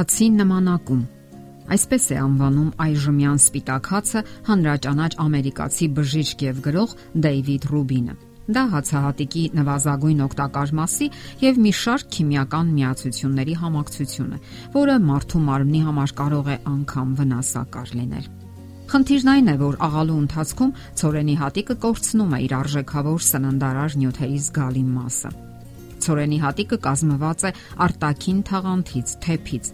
Հացի նմանակում Այսպես է անվանում այժմյան սպիտակ հացը հանրաճանաչ ամերիկացի բժիշկ եւ գրող Դեյվիդ Ռուբինը։ Դա հացահատիկի նվազագույն օգտակար մասի եւ մի շարք քիմիական միացությունների համակցություն է, որը մարդու մարմնի համար կարող է անգամ վնասակար լինել։ Խնդիրն այն է, որ աղալու ընթացքում ծորենի հատիկը կորցնում է իր արժեքավոր սննդարար նյութերի զգալի մասը։ Ցորենի հատիկը կազմված է արտաքին թաղանթից, թեփից,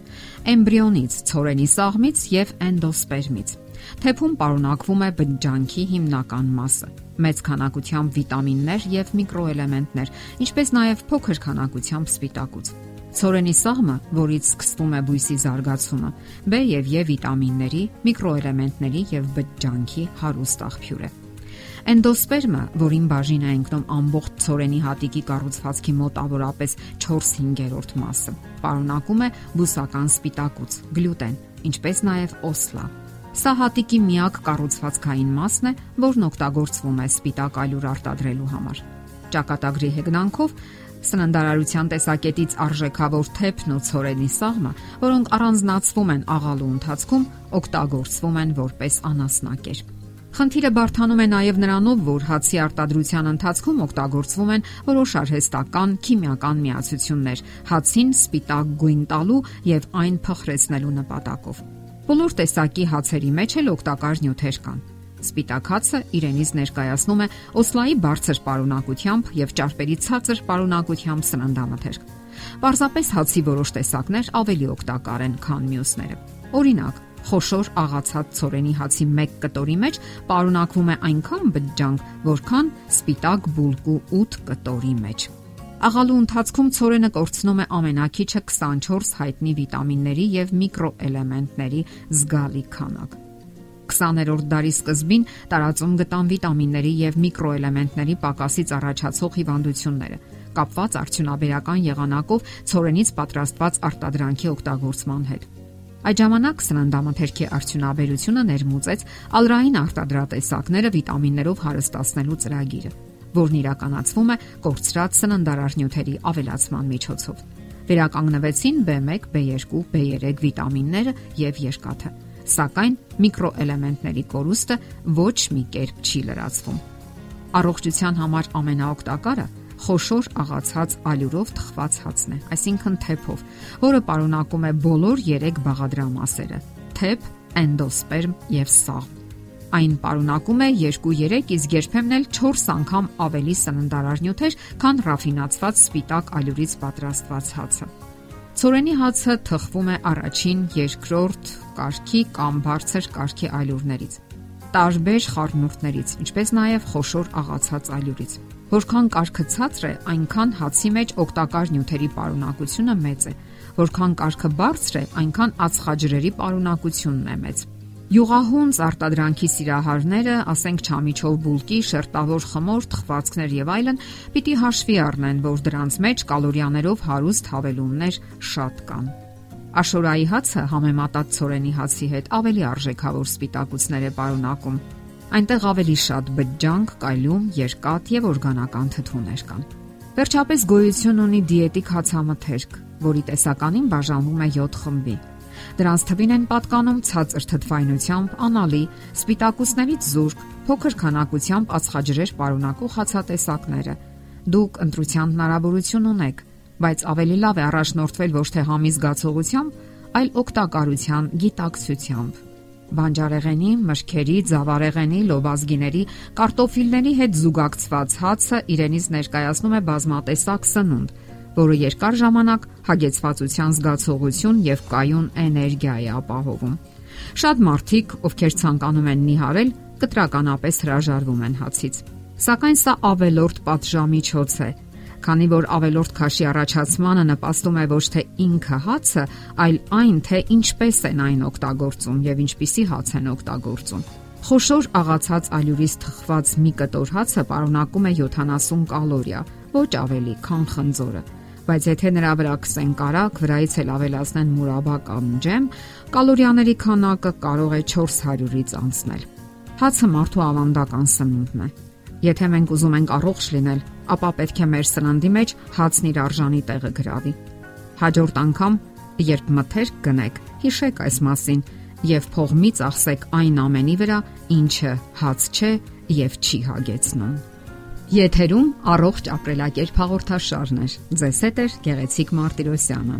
էմբրիոնից, ցորենի սաղմից եւ էնդոսպերմից։ Թեփում պարունակվում է բջջանքի հիմնական մասը՝ մեծ քանակությամբ վիտամիններ եւ միկրոէլեմենտներ, ինչպես նաեւ փոքր քանակությամբ սպիտակուց։ Ցորենի սաղմը, որից սկսվում է բույսի զարգացումը, B եւ E վիտամինների, միկրոէլեմենտների եւ բջջանքի հարուստ աղբյուր է։ Էնդոսպերմը, որին բաժին է ընկնում ամբողջ ծորենի հատիկի կառուցվածքի մոտավորապես 4/5-րդ մասը, պարունակում է բուսական սպիտակուց, գլյուտեն, ինչպես նաև օսլա։ Սա հատիկի միակ կառուցվածքային մասն է, որն օգտագործվում է սպիտակ ալյուր արտադրելու համար։ Ճակատագրի հեգնանքով սննդարարության տեսակետից արժեքավոր թեփն ու ցորենի սաղմը, որոնք առանձնացվում են աղալու ընթացքում, օգտագործվում են որպես անասնակեր։ Խնդիրը բարթանում է նաև նրանով, որ հացի արտադրության ընթացքում օգտագործվում են որոշ արհեստական քիմիական միացություններ հացին սպիտակ գույն տալու եւ այն փխրեցնելու նպատակով։ Բոլոր տեսակի հացերի մեջ էլ օգտակար նյութեր կան։ Սպիտակ հացը իրենից ներկայացնում է օսլայի բարձր պարունակությամբ եւ ճարպերի ցածր պարունակությամբ սննդամթերք։ Պարզապես հացի որոշ տեսակներ ավելի օգտակար են, քան մյուսները։ Օրինակ, խոշոր աղացած ծորենի հացի 1 կտորի մեջ պարունակվում է այնքան բջջանք, որքան սպիտակ բուլկու 8 կտորի մեջ։ Աղալու ընթացքում ծորենը կորցնում է ամենակիչը 24 հայտնի վիտամինների եւ միկրոէլեմենտների զգալի քանակ։ 20-րդ դարի սկզբին տարածում գտան վիտամինների եւ միկրոէլեմենտների պակասից առաջացող հիվանդությունները, կապված արդյունաբերական եղանակով ծորենից պատրաստված արտադրանքի օգտագործման հետ։ Այդ ժամանակ սննդամթերքի արդյունաբերությունը ներմուծեց ալրային արտադրատեսակները վիտամիններով հարստացնելու ծրագիրը, որն իրականացվում է կորցրած սննդարար նյութերի ավելացման միջոցով։ Վերականգնվեցին B1, B2, B3 վիտամինները եւ երկաթը, սակայն միկրոէլեմենտների կորուստը ոչ մի կերպ չի լրացվում։ Առողջության համար ամենաօգտակարը խոշոր աղացած ալյուրով թխված հացն է, այսինքն թեփով, որը պարունակում է բոլոր 3 բաղադրամասերը՝ թեփ, էնդոսպերմ եւ սաղ։ Այն պարունակում է 2-3, իսկ երբեմն էլ 4 անգամ ավելի սննդարար նյութեր, քան ռաֆինացված սպիտակ ալյուրից պատրաստված հացը։ Ցորենի հացը թխվում է առաջին, երկրորդ կարգի կամ բարձր կարգի ալյուրներից տարբեր խառնուրդներից, ինչպես նաև խոշոր աղացած ալյուրից։ Որքան կարգը ցածր է, այնքան հացի մեջ օգտակար նյութերի պարունակությունը մեծ է։ Որքան կարգը բարձր է, այնքան ածխաջրերի պարունակությունն է մեծ։ Յուղահունց արտադրանքի սիրահարները, ասենք չամիչով բուլկի, շերտավոր խմոր, թխվածքներ եւ այլն, պիտի հաշվի առնեն, որ դրանց մեջ կալորիաներով հարուստ հավելումներ շատ կան։ Աշորայի հացը համեմատած ծորենի հացի հետ ավելի արժեքավոր սպիտակուցներ է պարունակում, Այնտեղ ավելի շատ բջջանք, կալիում, երկաթ եւ օրգանական թթուներ կան։ Վերջապես գոյություն ունի դիետիկ հացամթերք, որի տեսականին բաժանվում է 7 խմբի։ Դրանց թվին են պատկանում ցածր թթվայնությամբ անալի, սպիտակուցներից զուրկ, փոքր քանակությամբ ածխաջրեր պարունակող հացատեսակները։ Դուք ընտրության հնարավորություն ունեք, բայց ավելի լավ է առաջնորդվել ոչ թե համի զգացողությամբ, այլ օգտակարության գիտակցությամբ բանջարեղենի, մրգերի, ծավարեղենի, լոբազգիների, կարտոֆիլների հետ զուգակցված հացը իրենից ներկայացնում է բազմատեսակ սնունդ, որը երկար ժամանակ հագեցվածության զգացողություն եւ կայուն էներգիա է ապահովում։ Շատ մարդիկ, ովքեր ցանկանում են նիհարել, կտրականապես հրաժարվում են հացից։ Սակայն սա ավելորտ պատժամիջոց է, քանի որ ավելորտ քաշի առաջացմանը նպաստում է ոչ թե ինքը հացը, այլ այն, թե ինչպես են այն օգտագործում եւ ինչպիսի հաց են օգտագործում։ Խոշոր աղացած ալյուրից թխված մի կտոր հացը պարունակում է 70 կալորիա, ոչ ավելի, քան խնձորը բայց եթե նրա վրա կսեն կարակ, վրայից էլ ավելացնեն մուրաբա կամ ջեմ, կալորիաների քանակը կարող է 400-ից անցնել։ Հացը մարդու ավանդական սնունդն է։ Եթե մենք ուզում ենք առողջ լինել, ապա պետք է մեր սննդի մեջ հացն իր արժանի տեղը գրավի։ Հաջորդ անգամ Երբ մթերք գնեք, հիշեք այս մասին եւ փող մի ծախսեք այն ամենի վրա, ինչը հաց չէ եւ չի հագեցնում։ Եթերում առողջ ապրելակերպ հաղորդաշարն է։ Ձեզ հետ է Գեղեցիկ Մարտիրոսյանը։